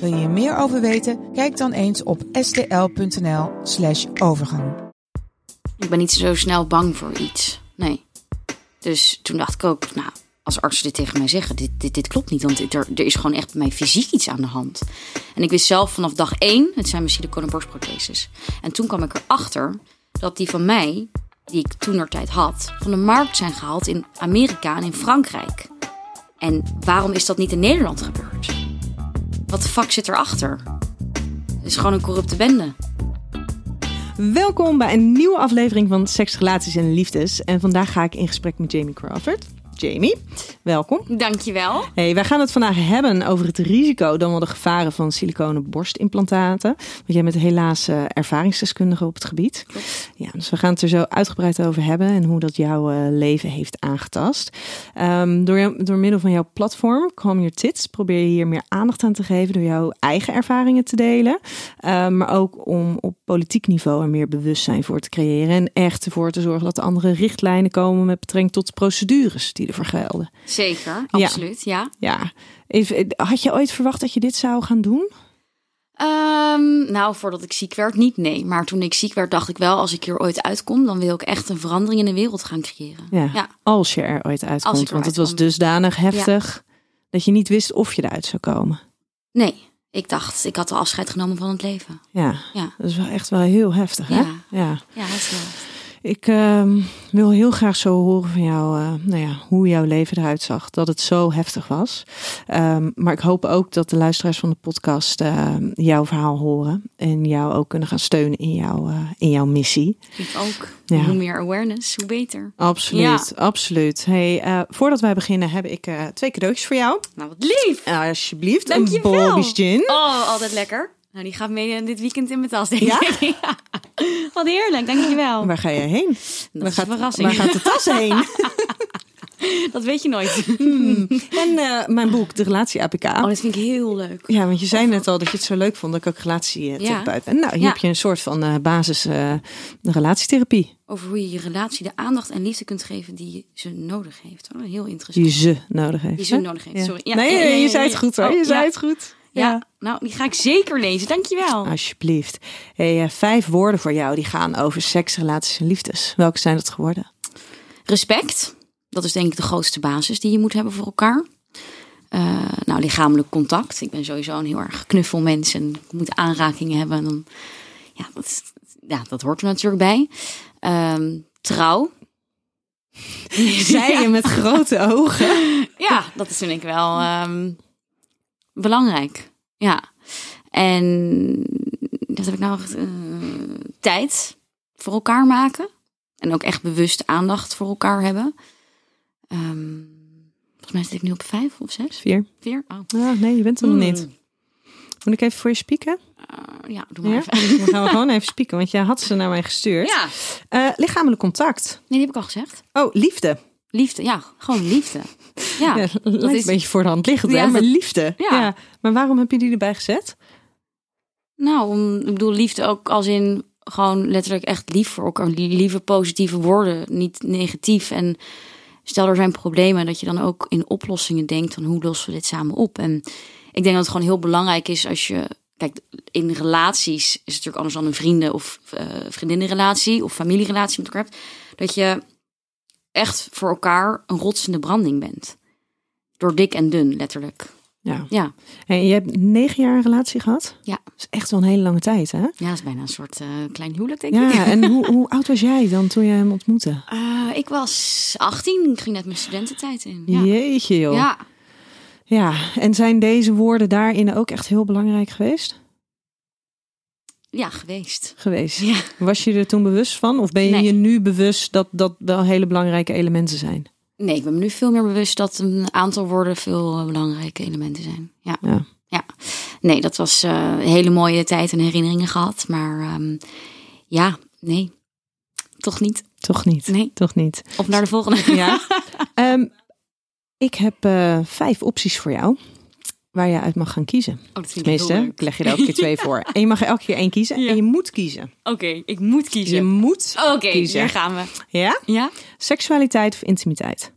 Wil je hier meer over weten? Kijk dan eens op stl.nl/slash overgang. Ik ben niet zo snel bang voor iets. Nee. Dus toen dacht ik ook, nou, als artsen dit tegen mij zeggen, dit, dit, dit klopt niet. Want er, er is gewoon echt bij mij fysiek iets aan de hand. En ik wist zelf vanaf dag één, het zijn mijn siliconen borstprotheses. En toen kwam ik erachter dat die van mij, die ik toen tijd had, van de markt zijn gehaald in Amerika en in Frankrijk. En waarom is dat niet in Nederland gebeurd? Wat de fuck zit erachter? Het is gewoon een corrupte bende. Welkom bij een nieuwe aflevering van Seks, Relaties en Liefdes. En vandaag ga ik in gesprek met Jamie Crawford. Jamie, welkom. Dankjewel. Hey, wij gaan het vandaag hebben over het risico, dan wel de gevaren van siliconen borstimplantaten. Want jij bent helaas eh, ervaringsdeskundige op het gebied. Ja, dus we gaan het er zo uitgebreid over hebben en hoe dat jouw eh, leven heeft aangetast. Ehm, door, door middel van jouw platform, Calm Your Tits, probeer je hier meer aandacht aan te geven door jouw eigen ervaringen te delen. Ehm, maar ook om op politiek niveau er meer bewustzijn voor te creëren. En echt ervoor te zorgen dat er andere richtlijnen komen met betrekking tot de procedures die ervoor gelden. Zeker, absoluut, ja. Ja, even, had je ooit verwacht dat je dit zou gaan doen? Ehm, nou, voordat ik ziek werd, niet nee. Maar toen ik ziek werd, dacht ik wel, als ik hier ooit uitkom, dan wil ik echt een verandering in de wereld gaan creëren. Ja, Ja. als je er ooit uitkomt. Want het was dusdanig heftig dat je niet wist of je eruit zou komen. Nee, ik dacht, ik had al afscheid genomen van het leven. Ja, Ja, dat is wel echt wel heel heftig, hè? Ja. ja. ja dat is wel. Ik ehm, wil heel graag zo horen van jou, eh, nou ja, hoe jouw leven eruit zag. Dat het zo heftig was. Ehm, maar ik hoop ook dat de luisteraars van de podcast eh, jouw verhaal horen. En jou ook kunnen gaan steunen in, jouw eh, in jouw missie. Ik ook. Ja. Hoe meer awareness, hoe beter. Absoluut, absoluut. Hey, eh, voordat wij beginnen heb ik twee cadeautjes voor jou. Nou, wat lief. Alsjeblieft, een Dankjewel. Bobby's Gin. Oh, altijd lekker. Nou, die gaat mee dit weekend in mijn tas, denk Ja? ik. Ja. Wat heerlijk, dankjewel. Waar ga jij heen? Dat waar, is gaat, verrassing. waar gaat de tas heen? Dat weet je nooit. en eh, mijn boek, De Relatie APK. Oh, dat vind ik heel leuk. Ja, want je zei net al dat je het zo leuk vond dat ik ook relatietherapeut ben. Nou, hier Ja. heb je een soort van eh, basis eh, relatietherapie. Over hoe je je relatie de aandacht en liefde kunt geven die ze nodig heeft. Oh, heel interessant. Die ze nodig heeft. Die ze hè? nodig heeft, Ja. sorry. Nee, je zei het goed hoor. Oh, je zei het goed. Ja. nou, die ga ik zeker lezen. Dankjewel. Alsjeblieft. Hey, eh, vijf woorden voor jou die gaan over seks, relaties en liefdes. Welke zijn dat geworden? Respect. Dat is denk ik de grootste basis die je moet hebben voor elkaar. Eh, nou, lichamelijk contact. Ik ben sowieso een heel erg knuffelmens en ik moet aanrakingen hebben. En dan, ja, dat, ja, dat hoort er natuurlijk bij. Ehm, trouw. Zei je met grote ogen. Ja, dat is vind ik wel ehm, belangrijk. Ja. En dat heb ik nou echt, eh, tijd voor elkaar maken. En ook echt bewust aandacht voor elkaar hebben. Ehm, volgens mij zit ik nu op vijf of zes. Vier. Vier? Oh. Ja, nee, je bent er nog Mm. niet. Moet ik even voor je spieken? Eh, ja, doe maar Ja? even. Dan gaan we gewoon even spieken, want jij had ze naar mij gestuurd. Ja. Eh, lichamelijk contact. Nee, die heb ik al gezegd. Oh, liefde. Liefde. Ja, gewoon liefde. Ja. Ja, is- een beetje voor de hand liggend, hè? Ja, maar dat- liefde. Ja. Maar waarom heb je die erbij gezet? Nou, om, ik bedoel liefde ook als in gewoon letterlijk echt lief voor elkaar. Lieve positieve woorden, niet negatief. En stel er zijn problemen, dat je dan ook in oplossingen denkt van hoe lossen we dit samen op. En ik denk dat het gewoon heel belangrijk is als je... Kijk, in relaties is het natuurlijk anders dan een vrienden- of eh vriendinnenrelatie of familierelatie met elkaar hebt. Dat je echt voor elkaar een rotsende branding bent. Door dik en dun, letterlijk. Ja. Ja, En je hebt negen jaar een relatie gehad? Ja. Dat is echt wel een hele lange tijd, hè? ja dat is bijna een soort eh, klein huwelijk, denk ik. Ja, en hoe, hoe oud was jij dan toen je hem ontmoette? Eh, ik was 18, ik ging net mijn studententijd in. Ja, Jeetje, joh. ja. Ja, en zijn deze woorden daarin ook echt heel belangrijk geweest? ja geweest. Geweest. Ja. Was je er toen bewust van? Of ben je Nee. je nu bewust dat dat wel hele belangrijke elementen zijn? Nee, ik ben me nu veel meer bewust dat een aantal woorden veel eh, belangrijke elementen zijn. Ja. Ja. ja. Nee, dat was eh, een hele mooie tijd en herinneringen gehad. Maar ehm, ja, nee, toch niet. Toch niet. Nee. Toch niet. Op naar de volgende. Ja. Ehm, ik heb eh, vijf opties voor jou. Waar je uit mag gaan kiezen. Oh, dat vind ik Tenminste, ik leg je er elke keer twee voor. En je mag elke keer één kiezen. Ja. En je moet kiezen. Oké, ik moet Je kiezen. moet Oké, kiezen. hier gaan we. Ja? Ja? Seksualiteit of intimiteit?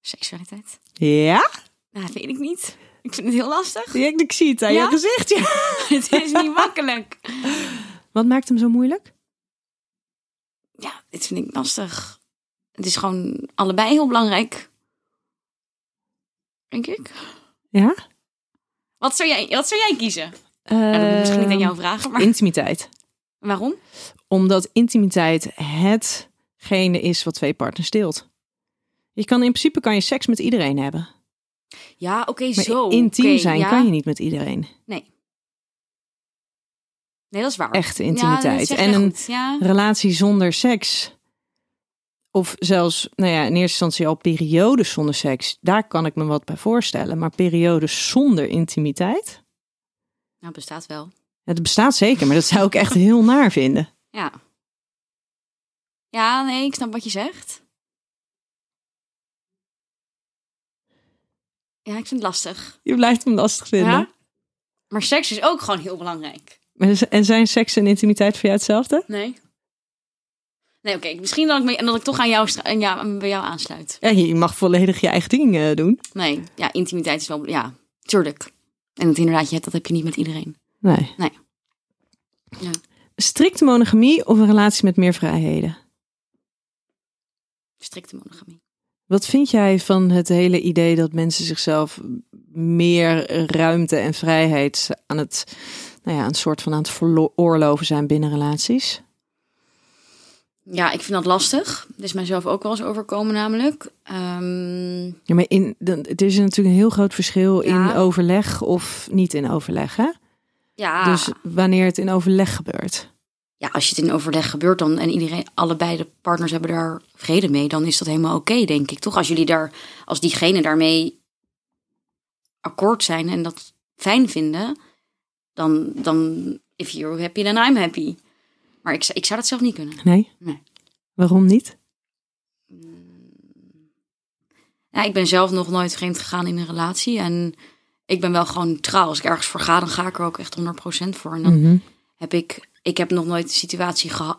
Seksualiteit? Ja? Nou, weet ik niet. Ik vind het heel lastig. Ja, ik zie het aan Ja? je gezicht. Ja. het is niet makkelijk. Wat maakt hem zo moeilijk? Ja, dit vind ik lastig. Het is gewoon allebei heel belangrijk. Denk ik. Ja? Wat zou jij, wat zou jij kiezen? Ja, dat moet ik misschien niet aan jou vragen, maar Intimiteit. waarom? Omdat intimiteit hetgene is wat twee partners deelt. Je kan in principe kan je seks met iedereen hebben. Ja, oké, zo. intiem zijn ja. kan je niet met iedereen. Nee. Nee, dat is waar. Echte intimiteit. en een. Ja. relatie zonder seks. Of zelfs, nou ja, in eerste instantie al periodes zonder seks. Daar kan ik me wat bij voorstellen. Maar periodes zonder intimiteit. Nou, bestaat wel. Het bestaat zeker, maar dat zou ik echt heel naar vinden. Ja. Ja, nee, ik snap wat je zegt. Ja, ik vind het lastig. Je blijft hem lastig vinden. Ja? Maar seks is ook gewoon heel belangrijk. En zijn seks en intimiteit voor jou hetzelfde? Nee. Nee, oké. Misschien dat ik, me, dat ik toch aan jou, jou, bij jou aansluit. Ja, je mag volledig je eigen ding eh, doen. Nee, ja, intimiteit is wel... Ja, tuurlijk. En het inderdaad, je hebt, dat heb je niet met iedereen. Nee. Nee. Ja. Strikte monogamie of een relatie met meer vrijheden? Strikte monogamie. Wat vind jij van het hele idee dat mensen zichzelf meer ruimte en vrijheid aan het, nou ja, een soort van aan het veroorloven zijn binnen relaties? Ja, ik vind dat lastig. Dit is mijzelf ook wel eens overkomen namelijk. Ehm, Ja, maar in, dan, er is natuurlijk een heel groot verschil Ja. in overleg of niet in overleg. Hè? ja, Dus wanneer het in overleg gebeurt. ja, als je het in overleg gebeurt dan en iedereen, allebei de partners hebben daar vrede mee, dan is dat helemaal oké, denk ik. Toch als jullie daar, als diegene daarmee akkoord zijn en dat fijn vinden, dan, dan if you're happy, then I'm happy. Maar ik, zou- ik zou dat zelf niet kunnen. Nee? Nee. Waarom niet? Ja, ik ben zelf nog nooit vreemd gegaan in een relatie en ik ben wel gewoon trouw. Als ik ergens voor ga, dan ga ik er ook echt 100% voor. En dan Mhm. heb ik, ik heb nog nooit de situatie geha-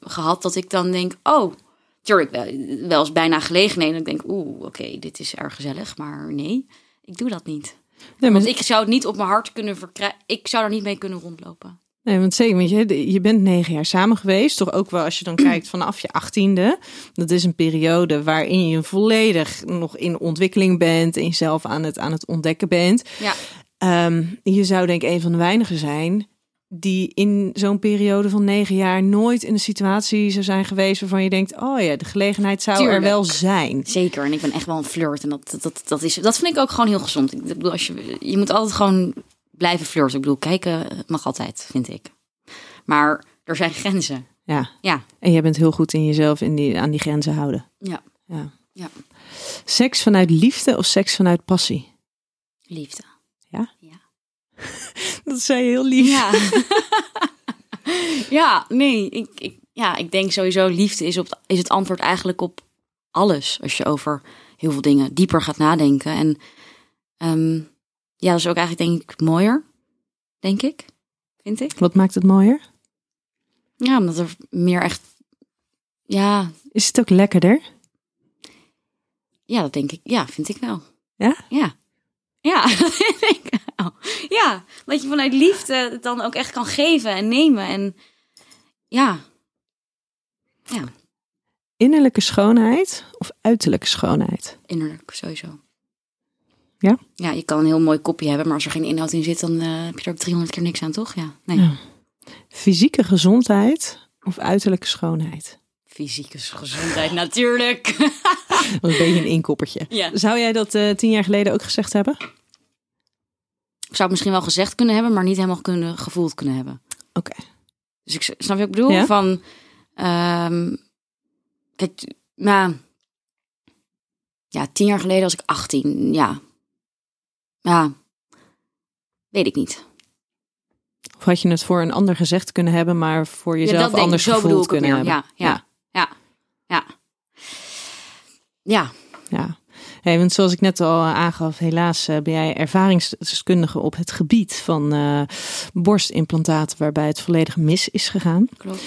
gehad dat ik dan denk, oh, tuurlijk wel, wel eens bijna gelegenheden. En ik denk, oeh, oké, dit is erg gezellig, maar nee, ik doe dat niet. Nee, maar, Want ik zou het niet op mijn hart kunnen verkrijgen. Ik zou er niet mee kunnen rondlopen. Nee, want zeker, want je, je bent negen jaar samen geweest. Toch ook wel als je dan kijkt vanaf je achttiende. Dat is een periode waarin je volledig nog in ontwikkeling bent. En jezelf aan het, aan het ontdekken bent. Ja, Ehm, je zou denk ik een van de weinigen zijn die in zo'n periode van negen jaar nooit in een situatie zou zijn geweest waarvan je denkt, oh ja, de gelegenheid zou Tuurlijk. er wel zijn. zeker. En ik ben echt wel een flirt. En dat, dat, dat, is, dat vind ik ook gewoon heel gezond. Ik bedoel, als je, je moet altijd gewoon blijven flirten. Ik bedoel, kijken mag altijd, vind ik. Maar er zijn grenzen. Ja, Ja, en jij bent heel goed in jezelf in die, aan die grenzen houden. ja, Ja. ja. Seks vanuit liefde of seks vanuit passie? Liefde. Ja? Ja. Dat zei je heel lief. Ja. ja, nee. Ik, ik, ja, ik denk sowieso liefde is, op, is het antwoord eigenlijk op alles. Als je over heel veel dingen dieper gaat nadenken. En ehm, ja, dat is ook eigenlijk denk ik mooier. Denk ik. Vind ik. Wat maakt het mooier? Ja, omdat er meer echt... Ja, Is het ook lekkerder? ja, dat denk ik. Ja, vind ik wel. Ja? Ja. Ja, ik wel. Ja, dat je vanuit liefde het dan ook echt kan geven en nemen. En ja. Ja, Innerlijke schoonheid of uiterlijke schoonheid? innerlijk sowieso. Ja? Ja, je kan een heel mooi kopje hebben, maar als er geen inhoud in zit, dan eh, heb je er ook 300 keer niks aan, toch? Ja. Nee. Ja. Fysieke gezondheid of uiterlijke schoonheid? Fysieke gezondheid, natuurlijk. Dat is een beetje een inkoppertje. ja. Zou jij dat eh, tien jaar geleden ook gezegd hebben? Ik zou het misschien wel gezegd kunnen hebben, maar niet helemaal kunnen, gevoeld kunnen hebben. Oké. Dus ik snap je wat ik bedoel? Ja. Van, ehm, kijk, nou, ja, tien jaar geleden was ik 18. Ja, Ja, weet ik niet. Of had je het voor een ander gezegd kunnen hebben, maar voor jezelf ik. anders gevoeld kunnen hebben? Ja, ja, ja, ja. Ja, Ja, hey, want zoals ik net al aangaf, helaas eh, ben jij ervaringsdeskundige op het gebied van eh, borstimplantaten, waarbij het volledig mis is gegaan. klopt.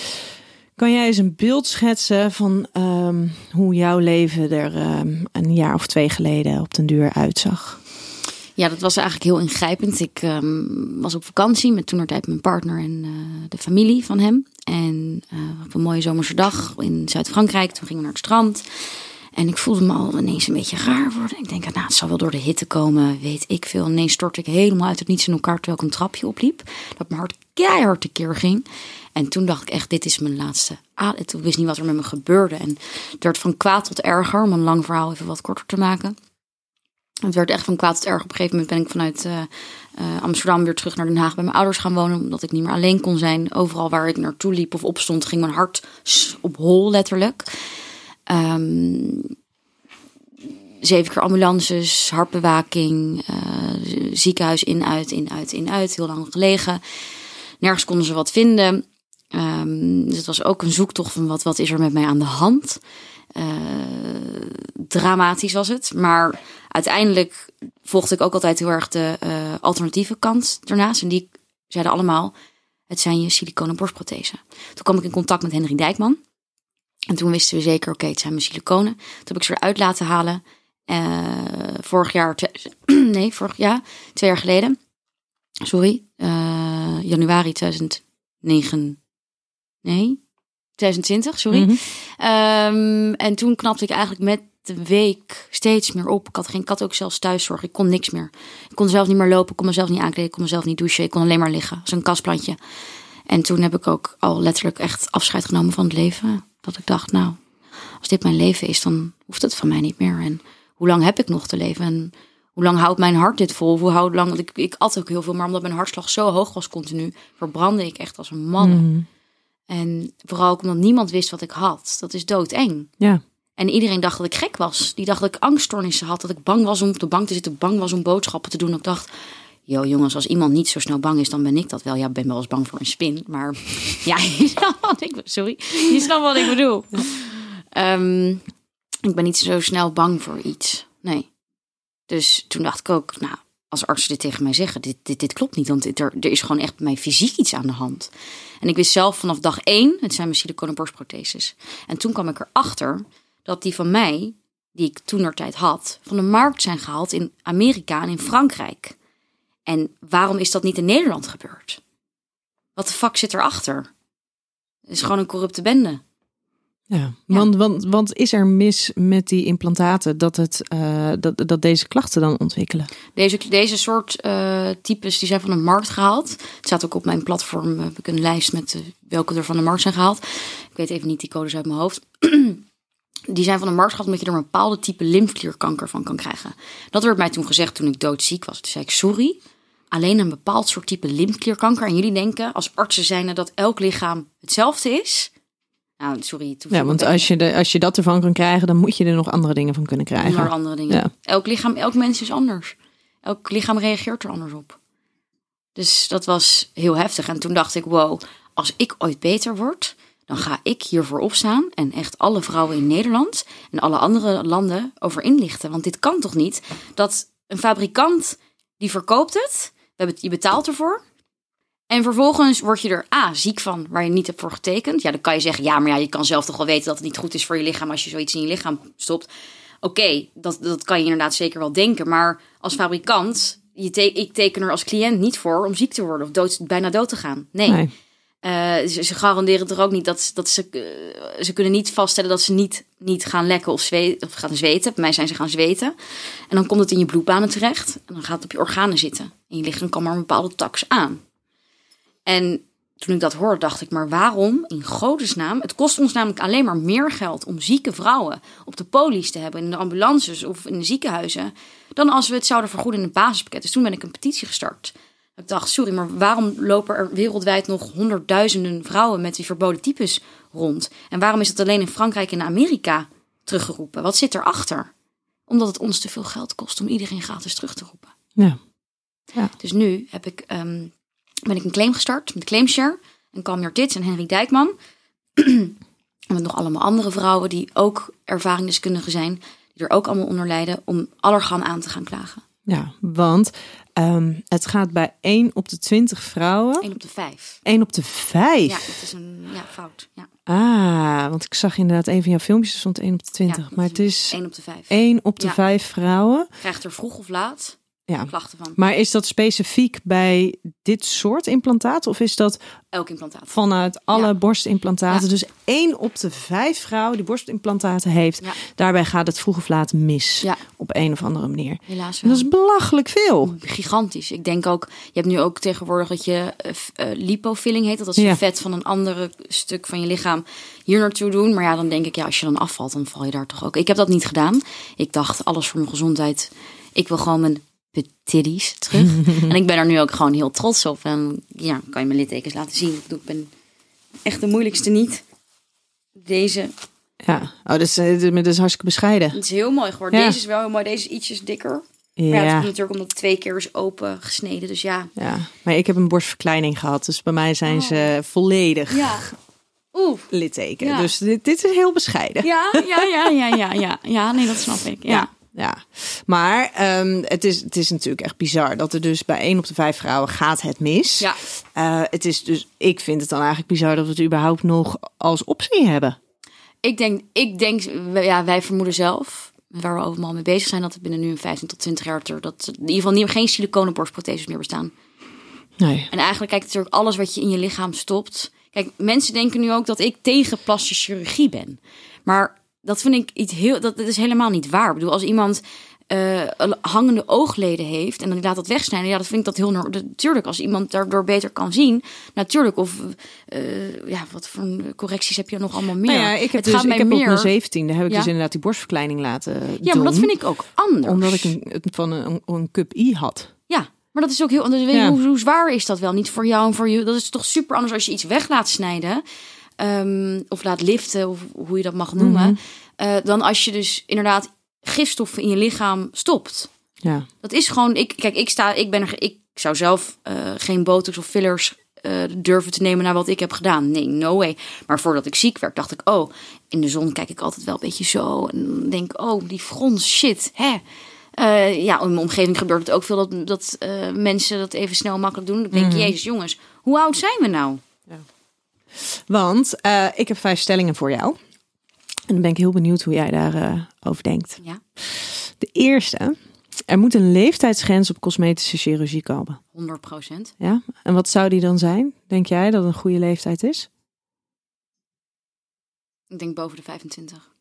Kan jij eens een beeld schetsen van ehm, hoe jouw leven er ehm, een jaar of twee geleden op den duur uitzag? Ja, dat was eigenlijk heel ingrijpend. Ik ehm, was op vakantie met toenertijd mijn partner en eh, de familie van hem. En eh, op een mooie zomerse dag in Zuid-Frankrijk. Toen gingen we naar het strand. En ik voelde me al ineens een beetje raar worden. Ik denk, nou, het zal wel door de hitte komen, weet ik veel. Ineens stortte ik helemaal uit het niets in elkaar terwijl ik een trapje opliep. Dat mijn hart keihard tekeer ging. En toen dacht ik echt, dit is mijn laatste adem. Toen wist niet wat er met me gebeurde. En het werd van kwaad tot erger, om een lang verhaal even wat korter te maken. Het werd echt van kwaad tot erg. Op een gegeven moment ben ik vanuit eh, eh, Amsterdam weer terug naar Den Haag bij mijn ouders gaan wonen. Omdat ik niet meer alleen kon zijn. Overal waar ik naartoe liep of opstond, ging mijn hart op hol letterlijk. Ehm, zeven keer ambulances, hartbewaking, eh, ziekenhuis in, uit, in, uit, in, uit. Heel lang gelegen. Nergens konden ze wat vinden. Ehm, dus het was ook een zoektocht van wat, wat is er met mij aan de hand. Eh, dramatisch was het. Maar uiteindelijk volgde ik ook altijd heel erg de eh, alternatieve kant ernaast. En die zeiden allemaal, het zijn je siliconen borstprothesen. Toen kwam ik in contact met Henry Dijkman. En toen wisten we zeker, oké, het zijn mijn siliconen. Toen heb ik ze eruit laten halen. Eh, vorig jaar, nee, vorig jaar, twee jaar geleden. Sorry, januari 2009. Nee, 2020, sorry. Mhm. Ehm, en toen knapte ik eigenlijk met de week steeds meer op. Ik had, geen, ik had ook zelfs thuiszorg. Ik kon niks meer. Ik kon zelf niet meer lopen. Ik kon mezelf niet aankleden. Ik kon mezelf niet douchen. Ik kon alleen maar liggen. Als een kastplantje. En toen heb ik ook al letterlijk echt afscheid genomen van het leven. Dat ik dacht, nou, als dit mijn leven is, dan hoeft het van mij niet meer. En hoe lang heb ik nog te leven? En hoe lang houdt mijn hart dit vol? Hoe houdt lang? Want ik, ik at ook heel veel, maar omdat mijn hartslag zo hoog was continu, verbrandde ik echt als een man. Mhm. En vooral ook omdat niemand wist wat ik had. Dat is doodeng. Ja, En iedereen dacht dat ik gek was. Die dacht dat ik angststoornissen had. Dat ik bang was om op de bank te zitten. Bang was om boodschappen te doen. Ik dacht, yo jongens, als iemand niet zo snel bang is, dan ben ik dat wel. Ja, ik ben wel eens bang voor een spin. Maar ja, je snapt wat ik, sorry. Je snapt wat ik bedoel. Ehm, ik ben niet zo snel bang voor iets. Nee. Dus toen dacht ik ook, nou, als artsen dit tegen mij zeggen, dit, dit, dit klopt niet. Want er, er is gewoon echt bij mij fysiek iets aan de hand. En ik wist zelf vanaf dag één, het zijn mijn siliconen borstprotheses. En toen kwam ik erachter dat die van mij, die ik toen tijd had, van de markt zijn gehaald in Amerika en in Frankrijk. En waarom is dat niet in Nederland gebeurd? Wat de fuck zit erachter? Het is gewoon een corrupte bende. Ja. Want, want, want is er mis met die implantaten dat, het, eh, dat, dat deze klachten dan ontwikkelen? Deze, deze soort eh, types die zijn van de markt gehaald. Het staat ook op mijn platform. Heb ik een lijst met eh, welke er van de markt zijn gehaald. Ik weet even niet die codes uit mijn hoofd. die zijn van de markt gehaald omdat je er een bepaalde type lymfklierkanker van kan krijgen. Dat werd mij toen gezegd toen ik doodziek was. Toen zei ik sorry. Alleen een bepaald soort type lymfklierkanker. En jullie denken als artsen zijn dat elk lichaam hetzelfde is. Nou, sorry. Ja, want als je, de, als je dat ervan kan krijgen, dan moet je er nog andere dingen van kunnen krijgen. Onder andere dingen. Ja. Elk lichaam, elk mens is anders. Elk lichaam reageert er anders op. Dus dat was heel heftig. En toen dacht ik, wow, als ik ooit beter word, dan ga ik hiervoor opstaan en echt alle vrouwen in Nederland en alle andere landen over inlichten. Want dit kan toch niet dat een fabrikant die verkoopt het- je betaalt ervoor. En vervolgens word je er A, ziek van, waar je niet hebt voor getekend. Ja, dan kan je zeggen, ja, maar ja, je kan zelf toch wel weten dat het niet goed is voor je lichaam als je zoiets in je lichaam stopt. Oké, dat, dat kan je inderdaad zeker wel denken. Maar als fabrikant, je te- ik teken er als cliënt niet voor om ziek te worden of dood, bijna dood te gaan. Nee. Nee. Eh, ze, ze garanderen er ook niet dat, dat ze. eh, ze kunnen niet vaststellen dat ze niet, niet gaan lekken of, of gaan zweten. Bij mij zijn ze gaan zweten. En dan komt het in je bloedbanen terecht. En dan gaat het op je organen zitten. En je lichaam kan maar een bepaalde tax aan. En toen ik dat hoorde, dacht ik, maar waarom in godesnaam? Het kost ons namelijk alleen maar meer geld om zieke vrouwen op de polies te hebben, in de ambulances of in de ziekenhuizen, dan als we het zouden vergoeden in een basispakket. Dus toen ben ik een petitie gestart. Ik dacht, sorry, maar waarom lopen er wereldwijd nog honderdduizenden vrouwen met die verboden types rond? En waarom is het alleen in Frankrijk en Amerika teruggeroepen? Wat zit erachter? Omdat het ons te veel geld kost om iedereen gratis terug te roepen. Ja. Dus nu heb ik, ehm, ben ik een claim gestart met Claimshare. En Calm Tits en Henry Dijkman. en met nog allemaal andere vrouwen die ook ervaringsdeskundigen zijn. Die er ook allemaal onder lijden om allergan aan te gaan klagen. Ja, want ehm, het gaat bij 1 op de 20 vrouwen. 1 op de 5. 1 op de 5. Ja, het is een ja, fout. Ja. Ah, want ik zag inderdaad een van jouw filmpjes, stond 1 op de 20. Ja, maar het is 1 op de 5. 1 op de Ja. 5 vrouwen. Krijgt er vroeg of laat Ja. klachten van. Maar is dat specifiek bij dit soort implantaten? Of is dat Elk implantaat. vanuit alle Ja. borstimplantaten? Ja. Dus 1 op de 5 vrouwen die borstimplantaten heeft, Ja. daarbij gaat het vroeg of laat mis. Op een of andere manier. Helaas En wel. dat is belachelijk veel. gigantisch. Ik denk ook, je hebt nu ook tegenwoordig dat je eh, eh, lipofilling heet. Dat als je vet van een andere stuk van je lichaam hier naartoe doen. Maar ja, dan denk ik, ja, als je dan afvalt, dan val je daar toch ook. Ik heb dat niet gedaan. Ik dacht, alles voor mijn gezondheid. Ik wil gewoon mijn petitties terug. en ik ben er nu ook gewoon heel trots op. En ja, kan je mijn littekens laten zien. Ik bedoel, Ik ben echt de moeilijkste niet. Deze, Ja, oh, dat, is, eh, dat is hartstikke bescheiden. het is heel mooi geworden. Ja. Deze is wel heel mooi. Deze is ietsjes dikker. Maar ja, het Ja, komt natuurlijk omdat het twee keer is open gesneden. Dus ja. ja, maar ik heb een borstverkleining gehad. Dus bij mij zijn ze volledig Ja. Oeh. litteken. Ja. Dus dit, dit is heel bescheiden. Ja, ja, ja, ja, ja, ja. Ja, nee, dat snap ik. Ja. Ja, maar ehm, het, is, het is natuurlijk echt bizar dat er dus bij 1 op de 5 vrouwen gaat het mis. Ja. Eh, het is dus, ik vind het dan eigenlijk bizar dat we het überhaupt nog als optie hebben. Ik denk, ik denk, ja, wij vermoeden zelf, waar we allemaal mee bezig zijn, dat het binnen nu een 15 tot 20 jaar er, dat er in ieder geval niet, geen siliconen borstprotheses meer bestaan. Nee. En eigenlijk kijkt natuurlijk alles wat je in je lichaam stopt. Kijk, mensen denken nu ook dat ik tegen plastische chirurgie ben. Maar dat vind ik iets heel, dat, dat is helemaal niet waar. Ik bedoel, als iemand eh, hangende oogleden heeft en dan laat dat wegsnijden, ja, dat vind ik dat heel natuurlijk. Als iemand daardoor beter kan zien, natuurlijk. Of eh, ja, wat voor correcties heb je nog allemaal meer? Nou ja, ik heb, het dus, gaat ik mij heb op meer. mijn zeventiende heb ik Ja. dus inderdaad die borstverkleining laten doen. ja, maar dat vind ik ook anders. Omdat ik een, het van een, een cup I had. Ja, maar dat is ook heel. Ja. hoe, hoe zwaar is dat wel? Niet voor jou en voor je. Dat is toch super anders als je iets weg laat snijden. ehm, of laat liften, of hoe je dat mag noemen. Mhm. eh, dan als je dus inderdaad gifstoffen in je lichaam stopt. Ja. Dat is gewoon. Ik, kijk, ik sta. Ik ben er. Ik zou zelf eh, geen botox of fillers eh, durven te nemen naar wat ik heb gedaan. Nee, no way. Maar voordat ik ziek werd, dacht ik, oh, in de zon kijk ik altijd wel een beetje zo. En denk oh, die frons, shit, hè. Eh, ja, in mijn omgeving gebeurt het ook veel dat, dat mensen dat even snel makkelijk doen. Ik denk, Mhm. jezus jongens, hoe oud zijn we nou? Want eh, ik heb vijf stellingen voor jou. En dan ben ik heel benieuwd hoe jij daarover over denkt. Ja, De eerste. Er moet een leeftijdsgrens op cosmetische chirurgie komen. 100 procent. Ja? En wat zou die dan zijn? Denk jij dat een goede leeftijd is? Ik denk boven de 25.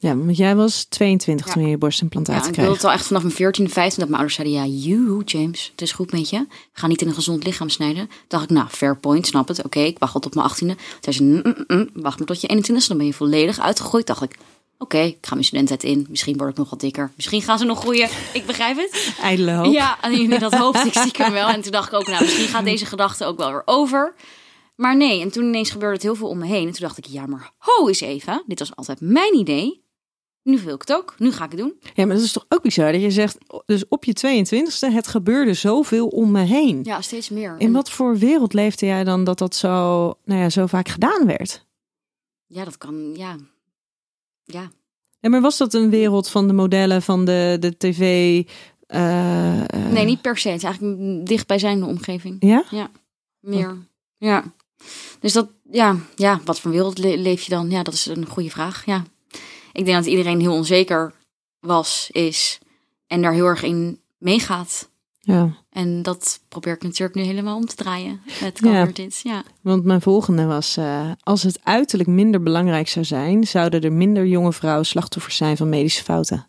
Ja, want jij was 22 Ja. toen je je Ja, borstimplantaten ik kreeg. wilde het al echt vanaf mijn 14, 15 dat mijn ouders zeiden, ja, you, James, het is goed met je. Ga niet in een gezond lichaam snijden. dacht ik, nou, fair point, snap het. Oké, ik wacht al tot mijn 18e. Toen zei ze, "Mm, mm, mm, wacht maar tot je 21 e dan ben je volledig uitgegooid. Dacht ik, oké, ik ga mijn studententijd in. Misschien word ik nog wat dikker. Misschien gaan ze nog groeien. Ik begrijp het. Ijdele hoop. Ja, en dat hoopte ik stiekem wel. En toen dacht ik ook, nou, misschien gaat deze gedachte ook wel weer over. Maar nee, en toen ineens gebeurde het heel veel om me heen. En toen dacht ik, ja, maar ho eens even. Dit was altijd mijn idee. Nu wil ik het ook. Nu ga ik het doen. Ja, maar dat is toch ook bizar dat je zegt, dus op je 22e, het gebeurde zoveel om me heen. Ja, steeds meer. In wat voor wereld leefde jij dan dat dat zo, nou ja, zo vaak gedaan werd? Ja, dat kan, ja. Ja, Ja, maar was dat een wereld van de modellen, van de, de tv? eh, eh, nee, niet per se. Het is eigenlijk dichtbijzijnde omgeving. Ja? Meer. Ja. Dus dat, ja, ja, wat voor wereld le- leef je dan? Ja, dat is een goede vraag. Ja. Ik denk dat iedereen heel onzeker was, is en daar heel erg in meegaat. Ja, En dat probeer ik natuurlijk nu helemaal om te draaien met Ja. Convertits. Ja. want mijn volgende was, eh, als het uiterlijk minder belangrijk zou zijn, zouden er minder jonge vrouwen slachtoffers zijn van medische fouten.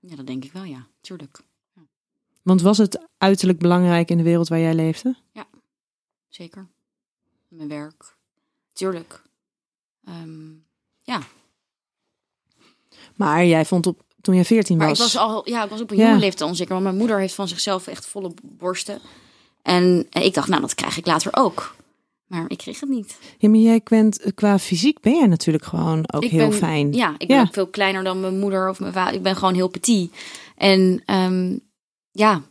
ja, dat denk ik wel, ja. Tuurlijk. Want was het uiterlijk belangrijk in de wereld waar jij leefde? Zeker. Mijn werk. Tuurlijk. Ehm, ja. Maar jij vond op, toen jij 14 Maar was. ik was al, ja, ik was op een Ja. jonge leeftijd onzeker. Want mijn moeder heeft van zichzelf echt volle borsten. En, en ik dacht, nou, dat krijg ik later ook. Maar ik kreeg het niet. Ja, maar jij bent, qua fysiek ben jij natuurlijk gewoon ook ik heel ben, fijn. Ja, ik ben Ja. ook veel kleiner dan mijn moeder of mijn vader. Ik ben gewoon heel petit. En ehm, ja,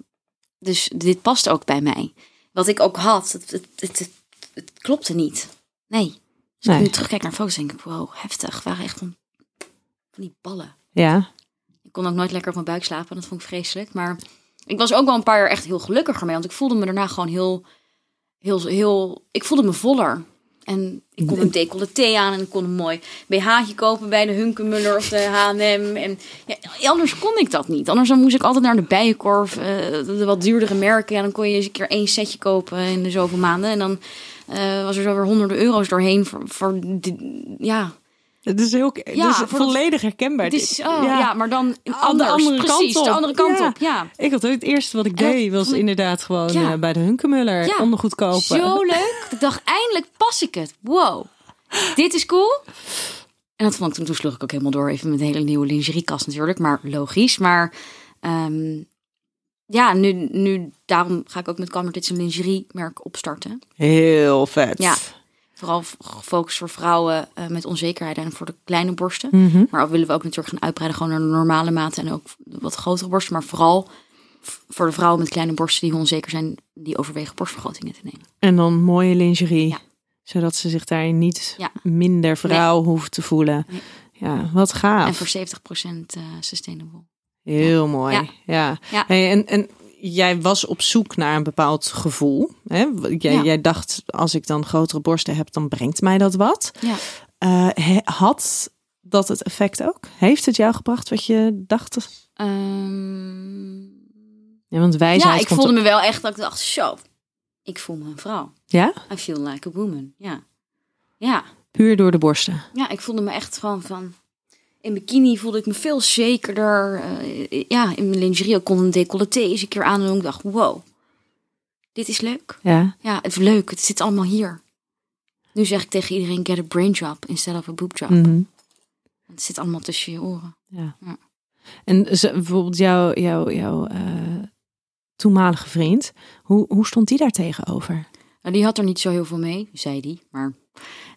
Dus dit past ook bij mij. Wat ik ook had, het, het, het, klopte niet. Nee. Als Nee. ik nu terugkijk naar foto's, denk ik, wow, heftig. waren echt van, van die ballen. Ja. Ik kon ook nooit lekker op mijn buik slapen. Dat vond ik vreselijk. Maar ik was ook wel een paar jaar echt heel gelukkiger mee. Want ik voelde me daarna gewoon heel, heel, heel... Ik voelde me voller. En ik kon een decolleté aan en ik kon een mooi BH'tje kopen bij de Hunkemuller of de H&M. En ja, anders kon ik dat niet. Anders dan moest ik altijd naar de Bijenkorf, eh, de wat duurdere merken. Ja, dan kon je eens een keer één setje kopen in de zoveel maanden. En dan eh, was er zo weer honderden euro's doorheen voor, voor die- ja, Het is heel Ja, dus volledig herkenbaar. het is, oh, ja. maar dan Aan de anders. andere kant Precies, de op. andere kant Ja. op. Ja. Ik had ook het eerste wat ik En deed was inderdaad gewoon Ja. eh, bij de Hunkemuller Ja. ondergoed kopen. Zo leuk. Ik dacht, eindelijk pas ik het. Wow, dit is cool. En dat vond ik toen, toen sloeg ik ook helemaal door. Even met een hele nieuwe lingeriekast natuurlijk. Maar logisch. Maar ehm, ja, nu, nu daarom ga ik ook met Kamertits een lingeriemerk opstarten. Heel vet. Ja. Vooral gefocust voor vrouwen eh, met onzekerheid en voor de kleine borsten. Mhm. Maar willen we ook natuurlijk gaan uitbreiden gewoon naar de normale maten en ook wat grotere borsten. Maar vooral voor de vrouwen met kleine borsten die onzeker zijn, die overwegen borstvergrotingen te nemen. En dan mooie lingerie. Ja. Zodat ze zich daarin niet Ja. minder vrouw hoeft te voelen. Nee. Ja, wat gaaf. En voor 70% eh, sustainable. Heel mooi. Ja. Ja. Ja. Hey, en, en jij was op zoek naar een bepaald gevoel. Hè? Jij, Ja. jij dacht, als ik dan grotere borsten heb, dan brengt mij dat wat. Ja. Eh, had dat het effect ook? Heeft het jou gebracht wat je dacht? Ehm, Ja, want wijsheid ja, ik voelde op- me wel echt dat ik dacht, zo, ik voel me een vrouw. Ja? I feel like a woman. Ja. Ja. Puur door de borsten. Ja, ik voelde me echt gewoon van... In bikini voelde ik me veel zekerder. Eh, ja, in mijn lingerie kon een decolleté eens een keer aan. En ik dacht, wow, dit is leuk. Ja. Ja, het is leuk. Het zit allemaal hier. Nu zeg ik tegen iedereen, get a brain job instead of a boob job. Mhm. Het zit allemaal tussen je oren. ja. Ja. En ze- bijvoorbeeld jouw jouw jouw eh, toenmalige vriend, hoe, hoe stond die daar tegenover? Nou, die had er niet zo heel veel mee, zei die. Maar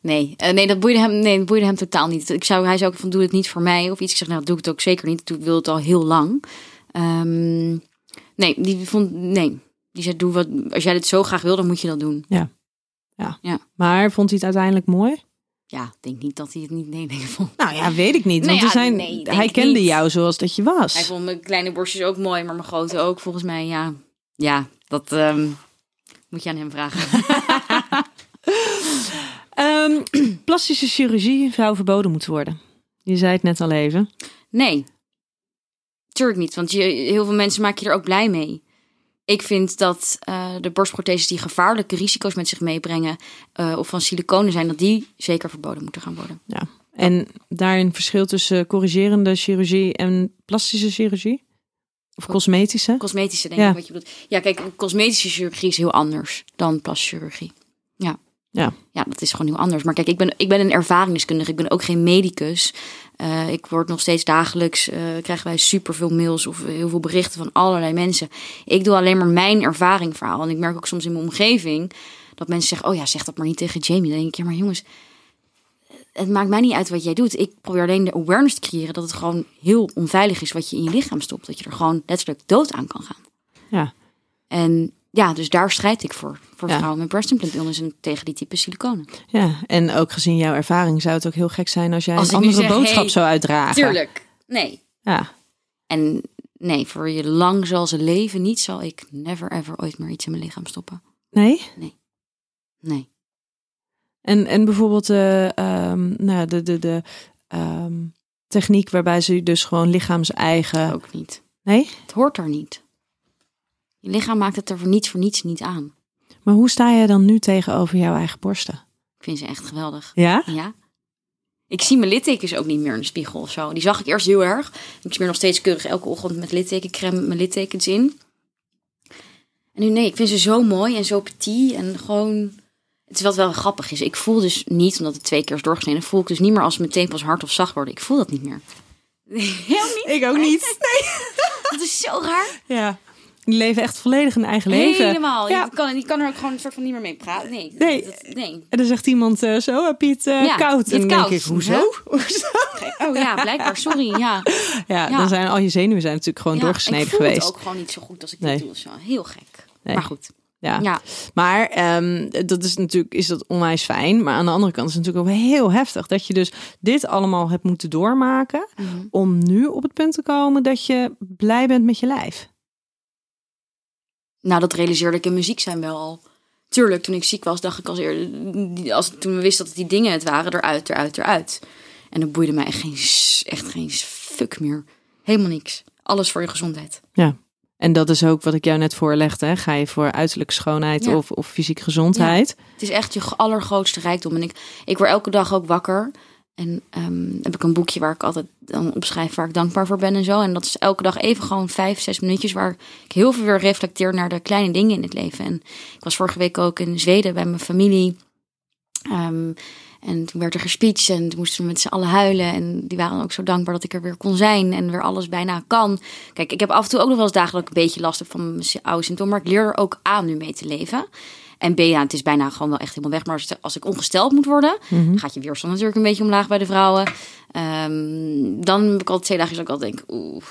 nee, Eh, nee, dat boeide hem, nee, dat boeide hem totaal niet. Ik zou, hij zei ook van, doe het niet voor mij of iets. Ik zeg, nou, doe ik het ook zeker niet. Ik wil het al heel lang. Ehm, nee, die vond, nee. Die zei, doe wat, als jij dit zo graag wil, dan moet je dat doen. Maar vond hij het uiteindelijk mooi? Ja, ik denk niet dat hij het niet nee, nee vond. Nou ja, weet ik niet. Nee, Want er ja, zijn, nee, hij kende niet. jou zoals dat je was. Hij vond mijn kleine borstjes ook mooi, maar mijn grote ook volgens mij. Ja, ja dat ehm, moet je aan hem vragen. Ehm, plastische chirurgie zou verboden moeten worden. Je zei het net al even. Nee, tuurlijk niet. Want je, heel veel mensen maken je er ook blij mee. Ik vind dat eh, de borstprotheses die gevaarlijke risico's met zich meebrengen... eh, of van siliconen zijn, dat die zeker verboden moeten gaan worden. En daarin verschil tussen corrigerende chirurgie en plastische chirurgie? Of cosmetische? Cosmetische, denk Ja. ik wat je bedoelt. Ja, kijk, cosmetische chirurgie is heel anders dan plastische chirurgie. Ja. Ja. Dat is gewoon heel anders. Maar kijk, ik ben, ik ben een ervaringsdeskundige. Ik ben ook geen medicus. Eh, ik word nog steeds dagelijks, eh, krijgen wij superveel mails of heel veel berichten van allerlei mensen. Ik doe alleen maar mijn ervaringverhaal. En ik merk ook soms in mijn omgeving dat mensen zeggen, oh ja, zeg dat maar niet tegen Jamie. Dan denk ik, ja, maar jongens, het maakt mij niet uit wat jij doet. Ik probeer alleen de awareness te creëren dat het gewoon heel onveilig is wat je in je lichaam stopt. Dat je er gewoon letterlijk dood aan kan gaan. Ja. En ja, dus daar strijd ik voor. Voor Ja. vrouwen met breast illness en tegen die type siliconen. Ja, en ook gezien jouw ervaring zou het ook heel gek zijn als jij Als een andere zeg, boodschap hey, zou uitdragen. Tuurlijk. Nee. Ja. En nee, voor je lang zal ze leven niet, zal ik never ever ooit meer iets in mijn lichaam stoppen. Nee? Nee. En, en bijvoorbeeld ehm, nou, de, de, de ehm, techniek waarbij ze dus gewoon lichaams-eigen... Ook niet. Nee? Het hoort er niet. Je lichaam maakt het er voor niets voor niets niet aan. Maar hoe sta je dan nu tegenover jouw eigen borsten? Ik vind ze echt geweldig. Ja? Ja. Ik zie mijn littekens ook niet meer in de spiegel of zo. Die zag ik eerst heel erg. Ik smeer nog steeds keurig elke ochtend met littekencrème mijn littekens in. En nu nee, ik vind ze zo mooi en zo petit en gewoon... Het is wat wel grappig is. Ik voel dus niet, omdat het twee keer is doorgesneden, voel ik dus niet meer als mijn tepels hard of zacht worden. Ik voel dat niet meer. Heel niet. Ik ook niet. Dat is zo raar. Ja. Die leven echt volledig een eigen leven. Helemaal. Ja. Je, kan, je kan er ook gewoon een soort van niet meer mee praten. Nee. Nee. dat- nee. En dan zegt iemand eh, zo, heb je het eh, Ja, koud? en koud. denk ik, hoezo? Oh ja, blijkbaar. Sorry. Ja. Ja, dan zijn al je zenuwen zijn natuurlijk gewoon doorgesneden ik voel geweest. het ook gewoon niet zo goed als ik Nee. dit doe. Zo heel gek. Nee. Maar goed. Ja. Ja. Maar ehm, dat is natuurlijk is dat onwijs fijn. Maar aan de andere kant is het natuurlijk ook heel heftig dat je dus dit allemaal hebt moeten doormaken. Mhm. Om nu op het punt te komen dat je blij bent met je lijf. Nou, dat realiseerde ik in muziek zijn wel al. Tuurlijk, toen ik ziek was, dacht ik als eerder... Als, toen we wisten dat het die dingen het waren, eruit, eruit, eruit. En dat boeide mij echt geen, echt geen fuck meer. Helemaal niks. Alles voor je gezondheid. Ja. En dat is ook wat ik jou net voorlegde. Hè? Ga je voor uiterlijke schoonheid Ja. of, of fysieke gezondheid? Het is echt je allergrootste rijkdom. En ik, ik word elke dag ook wakker. En ehm, heb ik een boekje waar ik altijd dan opschrijf waar ik dankbaar voor ben en zo. En dat is elke dag even gewoon vijf, zes minuutjes waar ik heel veel weer reflecteer naar de kleine dingen in het leven. En ik was vorige week ook in Zweden bij mijn familie. Ehm, en toen werd er gespeecht en toen moesten we met z'n allen huilen. En die waren ook zo dankbaar dat ik er weer kon zijn en weer alles bijna kan. Kijk, ik heb af en toe ook nog wel eens ik een beetje last van mijn oude symptomen. Maar ik leer er ook aan nu mee te leven. En B, ja, het is bijna gewoon wel echt helemaal weg. Maar als, ik ongesteld moet worden, dan gaat je weerstand natuurlijk een beetje omlaag bij de vrouwen. Ehm, dan heb ik altijd twee dagen dat ik altijd denk, oeh,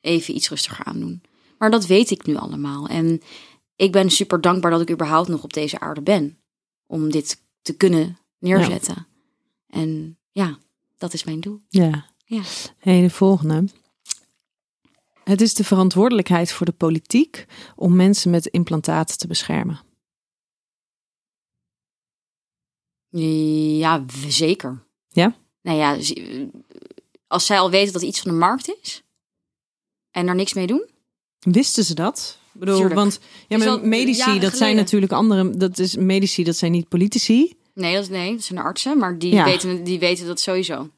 even iets rustiger aandoen. Maar dat weet ik nu allemaal. En ik ben super dankbaar dat ik überhaupt nog op deze aarde ben. Om dit te kunnen neerzetten. En ja, dat is mijn doel. Ja. Ja. Hey, de volgende. Het is de verantwoordelijkheid voor de politiek om mensen met implantaten te beschermen. Ja, zeker. Ja? Nou ja, als zij al weten dat iets van de markt is en er niks mee doen. Wisten ze dat? Ik bedoel, Tuurlijk. want ja, maar al medici, dat zijn natuurlijk andere. Dat is medici, dat zijn niet politici. Nee, dat, nee, dat zijn de artsen, maar die, Ja. weten, die weten dat sowieso.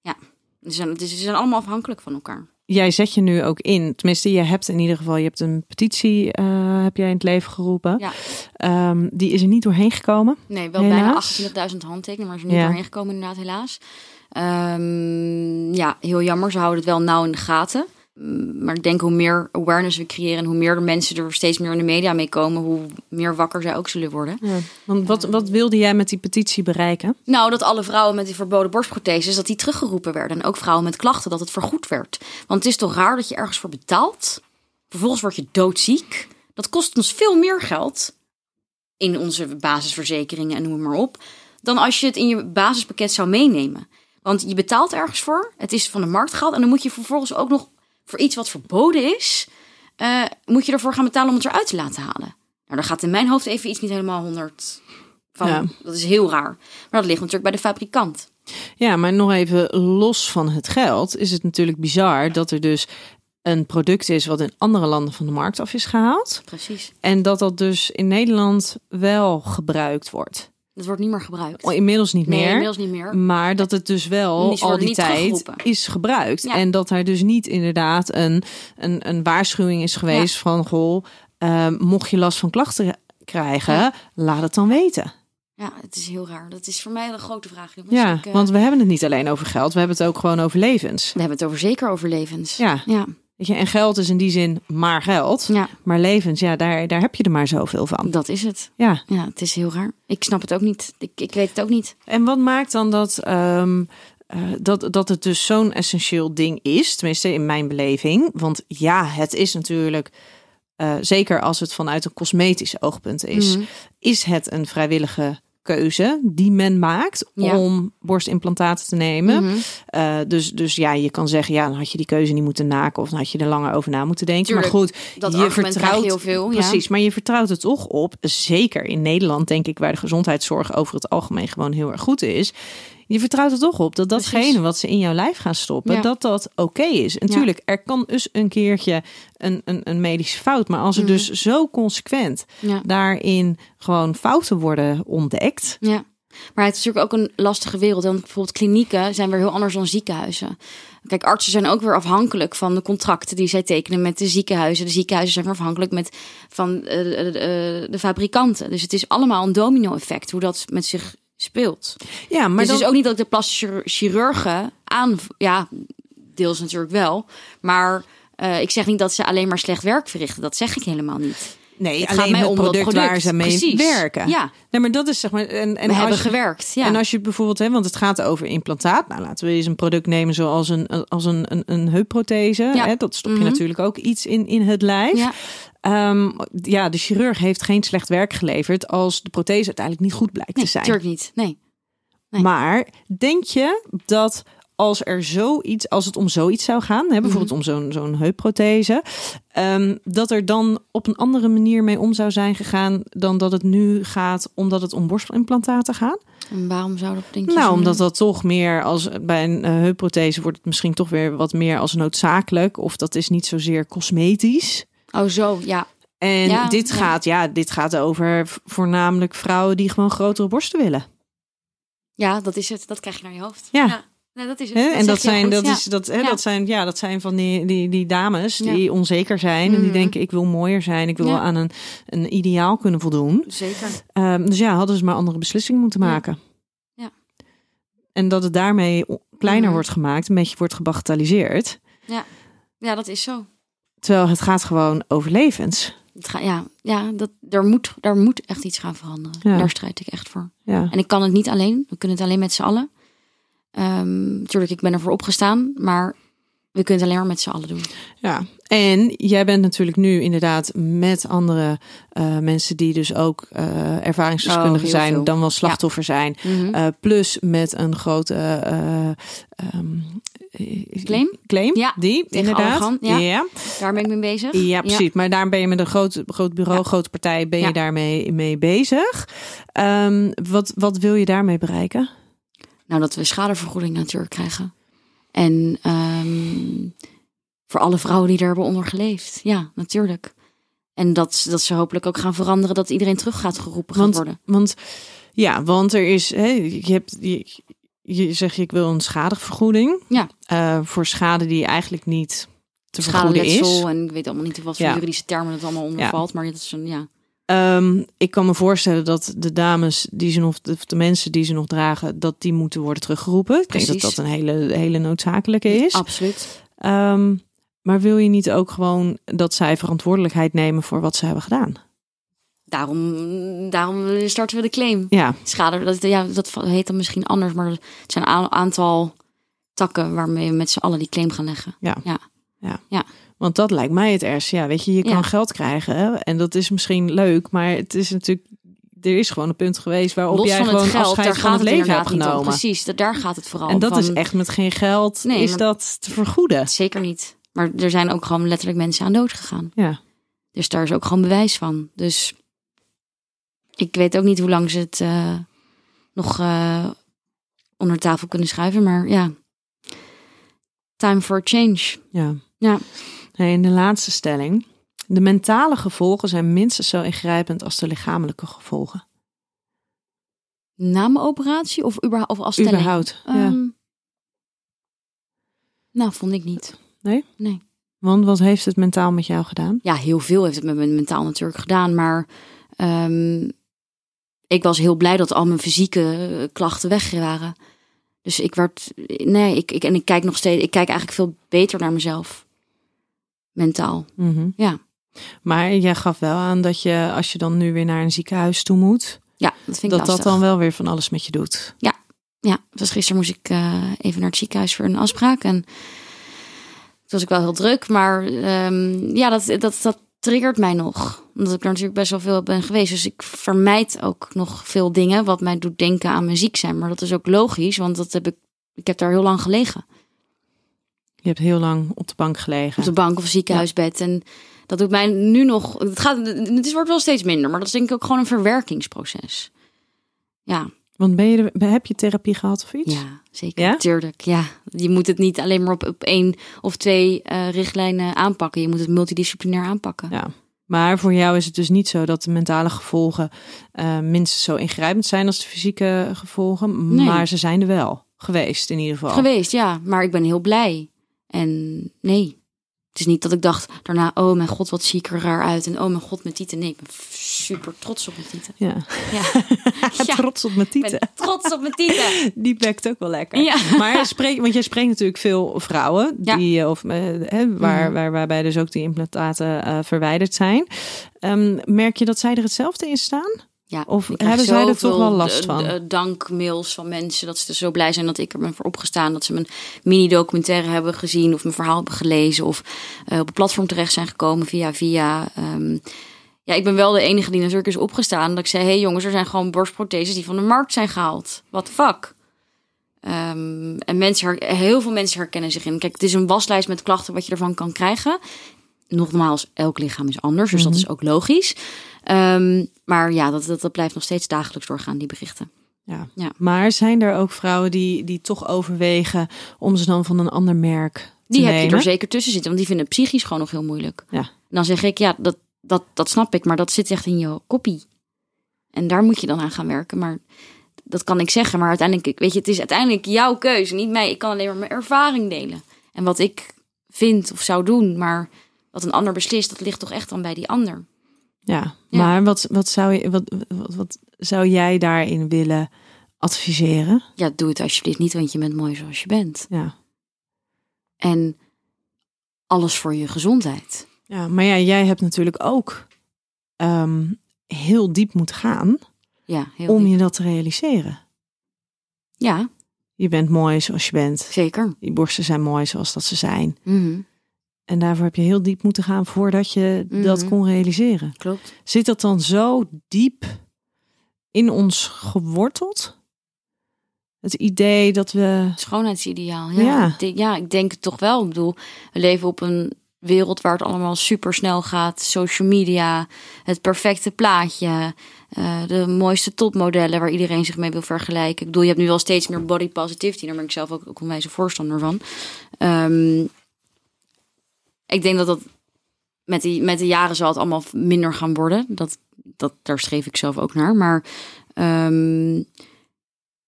Ja, ze zijn, ze zijn allemaal afhankelijk van elkaar. Jij zet je nu ook in. Tenminste, je hebt in ieder geval, je hebt een petitie, eh, heb jij in het leven geroepen. Ja. Ehm, die is er niet doorheen gekomen. Nee, wel Helaas. bijna 28.000 handtekeningen, maar ze zijn niet Ja. doorheen gekomen inderdaad, helaas. Ehm, ja, heel jammer. Ze houden het wel nauw in de gaten. Maar ik denk hoe meer awareness we creëren en hoe meer de mensen er steeds meer in de media mee komen, hoe meer wakker zij ook zullen worden. Want wat, wat wilde jij met die petitie bereiken? Nou, dat alle vrouwen met die verboden borstprotheses, dat die teruggeroepen werden. En ook vrouwen met klachten, dat het vergoed werd. Want het is toch raar dat je ergens voor betaalt. Vervolgens word je doodziek. Dat kost ons veel meer geld. In onze basisverzekeringen en noem maar op. Dan als je het in je basispakket zou meenemen. Want je betaalt ergens voor. Het is van de markt gehaald. En dan moet je vervolgens ook nog voor iets wat verboden is. eh, moet je ervoor gaan betalen om het eruit te laten halen. Nou, dan gaat in mijn hoofd even iets niet helemaal 100 van. Ja. Dat is heel raar. Maar dat ligt natuurlijk bij de fabrikant. Ja, maar nog even los van het geld is het natuurlijk bizar dat er dus een product is wat in andere landen van de markt af is gehaald. Precies. En dat dat dus in Nederland wel gebruikt wordt. Dat wordt niet meer gebruikt. Oh, Inmiddels niet nee, meer. inmiddels niet meer. Maar dat het dus wel Die al die tijd is gebruikt. Ja. En dat er dus niet inderdaad een, een, een waarschuwing is geweest van... Goh, ehm, mocht je last van klachten krijgen, Ja. laat het dan weten. Ja, het is heel raar. Dat is voor mij een grote vraag. jongens. Ja, Ik, eh, want we hebben het niet alleen over geld. We hebben het ook gewoon over levens. we hebben het over zeker over levens. Ja. Ja. Weet je, en geld is in die zin maar geld. ja, Maar levens, ja, daar, daar heb je er maar zoveel van. dat is het. Ja. Ja, het is heel raar. Ik snap het ook niet. Ik, ik weet het ook niet. En wat maakt dan dat, ehm, eh, dat, dat het dus zo'n essentieel ding is? Tenminste, in mijn beleving. Want ja, het is natuurlijk, eh, zeker als het vanuit een cosmetisch oogpunt is, Mhm. is het een vrijwillige keuze die men maakt Ja. om borstimplantaten te nemen. Mhm. Eh, dus, dus ja, je kan zeggen, ja, dan had je die keuze niet moeten naken of dan had je er langer over na moeten denken. Tuurlijk, maar goed, Dat je vertrouwt heel veel. Precies, maar je vertrouwt er toch op, zeker in Nederland, denk ik, waar de gezondheidszorg over het algemeen gewoon heel erg goed is. Je vertrouwt er toch op dat datgene wat ze in jouw lijf gaan stoppen, Ja. dat dat oké is. Ja. Natuurlijk, er kan dus een keertje een, een, een medische fout, maar als er Mhm. dus zo consequent Ja. Daarin gewoon fouten worden ontdekt. ja. Maar het is natuurlijk ook een lastige wereld. Want bijvoorbeeld klinieken zijn weer heel anders dan ziekenhuizen. Kijk, artsen zijn ook weer afhankelijk van de contracten die zij tekenen met de ziekenhuizen. De ziekenhuizen zijn weer afhankelijk met, van eh, de, de, de fabrikanten. Dus het is allemaal een domino-effect hoe dat met zich speelt. Ja, maar dus dan, het is ook niet dat ik de plastische chirurgen aan... Ja, deels natuurlijk wel. Maar Eh, ik zeg niet dat ze alleen maar slecht werk verrichten. Dat zeg ik helemaal niet. Nee, Het gaat alleen mij het om product, product. waar ze mee Precies. werken. Ja. Nee, maar dat is zeg maar. En, en We als hebben je- gewerkt. Ja. En als je bijvoorbeeld, hè, want het gaat over implantaat. Nou, laten we eens een product nemen zoals een, als een, een, een heupprothese. Ja. Hè, dat stop je Mhm. natuurlijk ook iets in, in het lijf. ja. Ehm, ja, de chirurg heeft geen slecht werk geleverd als de prothese uiteindelijk niet goed blijkt Nee, te zijn. natuurlijk niet. Nee. nee. Maar denk je dat als er zoiets, als het om zoiets zou gaan, hè, bijvoorbeeld Mhm. om zo'n zo'n heupprothese, ehm, dat er dan op een andere manier mee om zou zijn gegaan dan dat het nu gaat, omdat het om borstimplantaten gaat? En waarom zou dat denk je Nou, omdat dat toch meer als bij een eh, heupprothese wordt het misschien toch weer wat meer als noodzakelijk, of dat is niet zozeer cosmetisch. Oh, zo, ja. En Ja, dit ja. gaat, ja, dit gaat over voornamelijk vrouwen die gewoon grotere borsten willen. Ja, dat is het. Dat krijg je naar je hoofd. Ja. Nee, dat is het. Dat en dat zijn, goed, dat, ja. is, dat, hè, Ja. dat zijn, ja, dat zijn van die, die, die dames die Ja. onzeker zijn en die Mhm. denken: ik wil mooier zijn, ik wil Ja. aan een, een ideaal kunnen voldoen. Zeker. Ehm, dus ja, hadden ze maar andere beslissingen moeten Ja. maken. Ja. En dat het daarmee kleiner Mhm. wordt gemaakt, een beetje wordt gebagatelliseerd. Ja, dat is zo. Terwijl het gaat gewoon over levens. Het ga, ja, ja dat, er, moet, er moet echt iets gaan veranderen. Ja. Daar strijd ik echt voor. Ja. En ik kan het niet alleen. We kunnen het alleen met z'n allen. Ehm natuurlijk, ik ben ervoor opgestaan. Maar we kunnen het alleen maar met z'n allen doen. ja. En jij bent natuurlijk nu inderdaad met andere eh, mensen die dus ook eh ervaringsdeskundigen Oh, zijn, veel. dan wel slachtoffer zijn. Mhm. Eh, plus met een grote eh, ehm, eh, Claim? claim. Ja, die inderdaad. Ja. ja. Daar ben ik mee bezig. Ja, precies. Maar daar ben je met een groot, groot bureau, Ja. grote partij, ben je daarmee mee bezig. Ehm, wat, wat wil je daarmee bereiken? Nou, dat we schadevergoeding natuurlijk krijgen. En ehm, voor alle vrouwen die er hebben onder geleefd. Ja, natuurlijk. En dat, dat ze hopelijk ook gaan veranderen dat iedereen terug gaat geroepen Want, worden. want ja, want er is, hè, je hebt, je, je zegt ik wil een schadevergoeding. Ja. Eh, voor schade die eigenlijk niet te vergoeden is. En ik weet allemaal niet wat voor Ja. juridische termen het allemaal onder Ja. valt. Maar dat is een, ja. Ehm, ik kan me voorstellen dat de dames die ze nog, de, de mensen die ze nog dragen, dat die moeten worden teruggeroepen. Ik denk dat Precies. dat een hele, hele noodzakelijke is. Absoluut. Ehm, maar wil je niet ook gewoon dat zij verantwoordelijkheid nemen voor wat ze hebben gedaan? Daarom, daarom starten we de claim. Ja, Schade, dat, ja, dat heet dan misschien anders, maar het zijn een aantal takken waarmee we met z'n allen die claim gaan leggen. want dat lijkt mij het ergste. Ja, weet je, je kan Ja. geld krijgen en dat is misschien leuk, maar het is natuurlijk, er is gewoon een punt geweest waarop Los jij gewoon het geld, afscheid daar van het het, leven hebt genomen. Precies, dat, daar gaat het vooral En dat is echt met geen geld, Nee, is maar- dat te vergoeden. Zeker niet. Maar er zijn ook gewoon letterlijk mensen aan dood gegaan. Ja. Dus daar is ook gewoon bewijs van. Dus ik weet ook niet hoe lang ze het eh, nog eh, onder tafel kunnen schuiven. Maar ja, time for a change. Ja. Ja. Hey, en de laatste stelling. De mentale gevolgen zijn minstens zo ingrijpend als de lichamelijke gevolgen. Na mijn operatie of, überhaupt, of als stelling? Überhaupt. ja. Ehm, Nou, vond ik niet. Want wat heeft het mentaal met jou gedaan? Ja, heel veel heeft het met mijn mentaal natuurlijk gedaan. Maar ehm, ik was heel blij dat al mijn fysieke eh, klachten weg waren. Dus ik werd. Nee, ik, ik, en ik kijk nog steeds. Ik kijk eigenlijk veel beter naar mezelf. Mentaal. Mhm. Ja. Maar jij gaf wel aan dat je, als je dan nu weer naar een ziekenhuis toe moet, Ja, dat vind ik dat dat dan wel weer van alles met je doet. Ja, dus gisteren moest ik eh, even naar het ziekenhuis voor een afspraak. En toen was ik wel heel druk. Maar ehm, ja, dat, dat, dat triggert mij nog. Omdat ik er natuurlijk best wel veel ben geweest. Dus ik vermijd ook nog veel dingen wat mij doet denken aan mijn ziek zijn. Maar dat is ook logisch, want dat heb ik, ik heb daar heel lang gelegen. Je hebt heel lang op de bank gelegen. Op de bank of ziekenhuisbed. En dat doet mij nu nog... Het, gaat, het wordt wel steeds minder, maar dat is denk ik ook gewoon een verwerkingsproces. Ja, Want ben je er, heb je therapie gehad of iets? Ja, zeker. Ja? Tuurlijk, ja. Je moet het niet alleen maar op, op één of twee eh, richtlijnen aanpakken. Je moet het multidisciplinair aanpakken. Ja. Maar voor jou is het dus niet zo dat de mentale gevolgen eh, minstens zo ingrijpend zijn als de fysieke gevolgen. Nee. Maar ze zijn er wel geweest in ieder geval. Geweest, ja. Maar ik ben heel blij. En nee, het is niet dat ik dacht daarna... oh mijn god, wat zie ik er raar uit. En oh mijn god, met tieten. Nee, ik ben super trots op mijn tieten. Ja. Ja. Ja. Trots op mijn tieten. ben trots op mijn tieten. Die bekt ook wel lekker. Ja. Maar spreek, want jij spreekt natuurlijk veel vrouwen die, eh, of, eh, hè, waar, Mhm. waar, waarbij dus ook die implantaten eh, verwijderd zijn. Ehm, merk je dat zij er hetzelfde in staan? Ja, Of hebben zij er toch wel last eh, van? eh, dankmails van mensen dat ze er zo blij zijn dat ik er ben voor opgestaan. Dat ze mijn mini-documentaire hebben gezien of mijn verhaal hebben gelezen. Of eh, op een platform terecht zijn gekomen via via. Ehm, ja, ik ben wel de enige die natuurlijk is opgestaan. Dat ik zei, hé hey jongens, er zijn gewoon borstprotheses die van de markt zijn gehaald. What the fuck? Ehm, en mensen, heel veel mensen herkennen zich in. Kijk, het is een waslijst met klachten wat je ervan kan krijgen. Nogmaals, elk lichaam is anders, dus dat is ook logisch. Ehm, maar ja, dat, dat, dat blijft nog steeds dagelijks doorgaan, die berichten. Ja. Ja. Maar zijn er ook vrouwen die, die toch overwegen om ze dan van een ander merk te Die heb nemen? je er zeker tussen zitten, want die vinden het psychisch gewoon nog heel moeilijk. Ja. En dan zeg ik, ja, dat, dat, dat snap ik, maar dat zit echt in je koppie. En daar moet je dan aan gaan werken. Maar dat kan ik zeggen, maar uiteindelijk, weet je, het is uiteindelijk jouw keuze, niet mij. Ik kan alleen maar mijn ervaring delen. En wat ik vind of zou doen, maar wat een ander beslist, dat ligt toch echt dan bij die ander. Ja, Ja. maar wat, wat, zou je, wat, wat, wat zou jij daarin willen adviseren? Ja, doe het alsjeblieft niet, want je bent mooi zoals je bent. Ja. En alles voor je gezondheid. Ja, maar ja, jij hebt natuurlijk ook ehm, heel diep moeten gaan Ja, heel om diep. je dat te realiseren. Ja, Je bent mooi zoals je bent. zeker. Die borsten zijn mooi zoals dat ze zijn. Mhm, En daarvoor heb je heel diep moeten gaan voordat je dat Mhm. kon realiseren. Klopt. Zit dat dan zo diep in ons geworteld? Het idee dat we. Schoonheidsideaal. Ja, Ja. Ik, denk, ja, ik denk het toch wel. Ik bedoel, we leven op een wereld waar het allemaal super snel gaat. Social media, het perfecte plaatje, eh, de mooiste topmodellen waar iedereen zich mee wil vergelijken. Ik bedoel, je hebt nu wel steeds meer body positivity. Daar ben ik zelf ook, ook een wijze voorstander van. Ehm, ik denk dat dat met, die, met de jaren zal het allemaal minder gaan worden. Dat, dat, daar streef ik zelf ook naar. Maar ehm,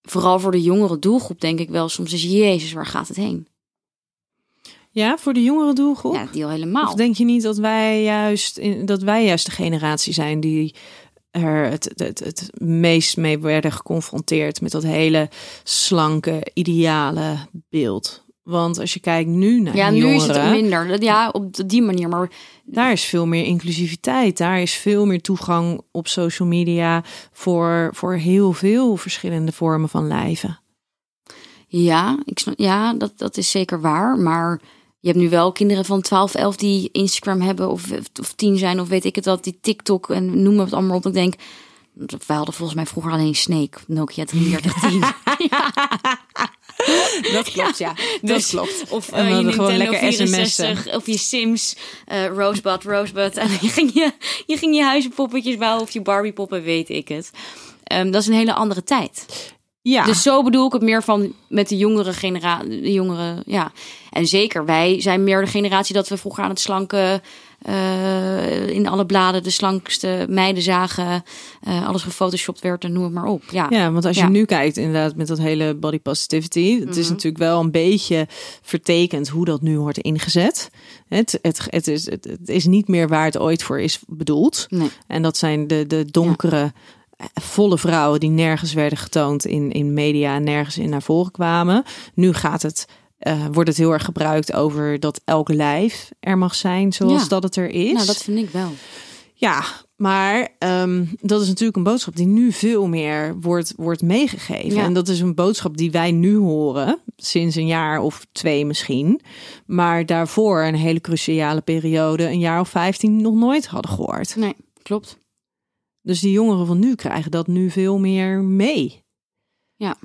vooral voor de jongere doelgroep denk ik wel soms is Jezus, waar gaat het heen? Ja, voor de jongere doelgroep. Ja, die al helemaal. Of denk je niet dat wij juist, in, dat wij juist de generatie zijn die er het, het, het meest mee werden geconfronteerd met dat hele slanke, ideale beeld? Want als je kijkt nu naar ja, nu jongeren, is het minder. Ja, op die manier. Maar daar is veel meer inclusiviteit. Daar is veel meer toegang op social media voor, voor heel veel verschillende vormen van lijven. ja, ik snap, ja dat, dat is zeker waar. Maar je hebt nu wel kinderen van 12, 11 die Instagram hebben of, of 10 zijn of weet ik het wat, die TikTok en noem het allemaal op. Ik denk, wij hadden volgens mij vroeger alleen Snake, Nokia 3310. Dat klopt, ja. Dus- Of En we eh, je gewoon lekker 64, of je Sims, eh, Rosebud, Rosebud. En je ging je, je ging je huizenpoppetjes bouwen of je Barbiepoppen, weet ik het. Ehm, dat is een hele andere tijd. Ja, Dus zo bedoel ik het meer van met de jongere generatie. De jongere, ja. En zeker, wij zijn meer de generatie dat we vroeger aan het slanken. eh, in alle bladen de slankste meiden zagen. eh, alles gefotoshopt werd en noem het maar op. Ja, Ja, want als je Ja. nu kijkt inderdaad met dat hele body positivity, het is Mhm. natuurlijk wel een beetje vertekend hoe dat nu wordt ingezet. Het, het, het, is, het, het is niet meer waar het ooit voor is bedoeld. Nee. En dat zijn de, de donkere, volle vrouwen die nergens werden getoond in, in media en nergens in naar voren kwamen. Nu gaat het, eh, wordt het heel erg gebruikt over dat elk lijf er mag zijn zoals Ja. dat het er is. nou dat vind ik wel. Ja, maar ehm, dat is natuurlijk een boodschap die nu veel meer wordt, wordt meegegeven. Ja. En dat is een boodschap die wij nu horen, sinds een jaar of twee misschien. Maar daarvoor een hele cruciale periode, een jaar of vijftien, nog nooit hadden gehoord. Nee, klopt. Dus die jongeren van nu krijgen dat nu veel meer mee. Ja.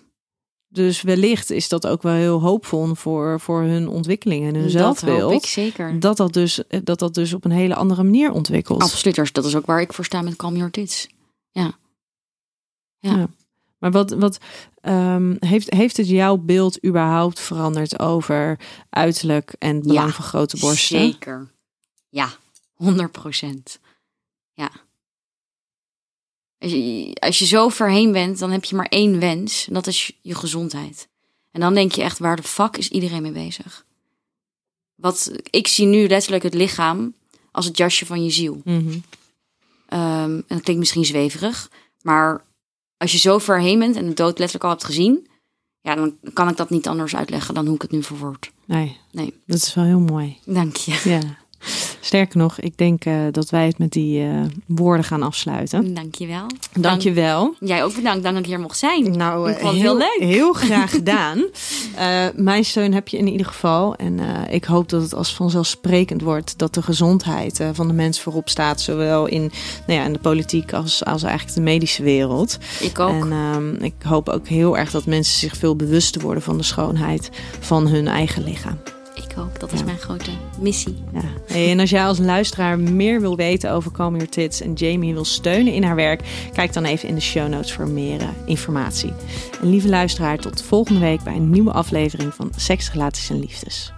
Dus wellicht is dat ook wel heel hoopvol voor, voor hun ontwikkeling en hun Dat hoop zelfbeeld. ik zeker. Dat dat, dus, dat dat dus op een hele andere manier ontwikkelt. Absoluut, dat is- ook waar ik voor sta met Calm Your Tits. Maar wat, wat ehm, heeft, heeft het jouw beeld überhaupt veranderd over uiterlijk en belang Ja, van grote borsten? Zeker. Ja, 100 procent. Ja. Als je, zo verheen bent, dan heb je maar één wens. En dat is je gezondheid. En dan denk je echt, waar de fuck is iedereen mee bezig? Wat, ik zie nu letterlijk het lichaam als het jasje van je ziel. Mhm. Ehm, en dat klinkt misschien zweverig. Maar als je zo ver heen bent en de dood letterlijk al hebt gezien. Ja, dan kan ik dat niet anders uitleggen dan hoe ik het nu verwoord. Nee, Nee, dat is wel heel mooi. dank je. Ja. Sterker nog, ik denk eh, dat wij het met die eh, woorden gaan afsluiten. Dank je wel. Dank je wel. Jij ook bedankt, dank dat ik hier mocht zijn. Nou, eh, heel leuk. Heel graag gedaan. Mijn steun heb je in ieder geval. En ik hoop dat het als vanzelfsprekend wordt dat de gezondheid van de mens voorop staat. Zowel in, nou ja, in de politiek als, als eigenlijk de medische wereld. Ik ook. En ehm, ik hoop ook heel erg dat mensen zich veel bewuster worden van de schoonheid van hun eigen lichaam. Ik ook. Dat is Ja. mijn grote missie. Ja. Hey, en als jij als luisteraar meer wil weten over Calm Your Tits en Jamie wil steunen in haar werk, kijk dan even in de show notes voor meer eh, informatie. En lieve luisteraar, tot volgende week bij een nieuwe aflevering van Seks, Relaties en Liefdes.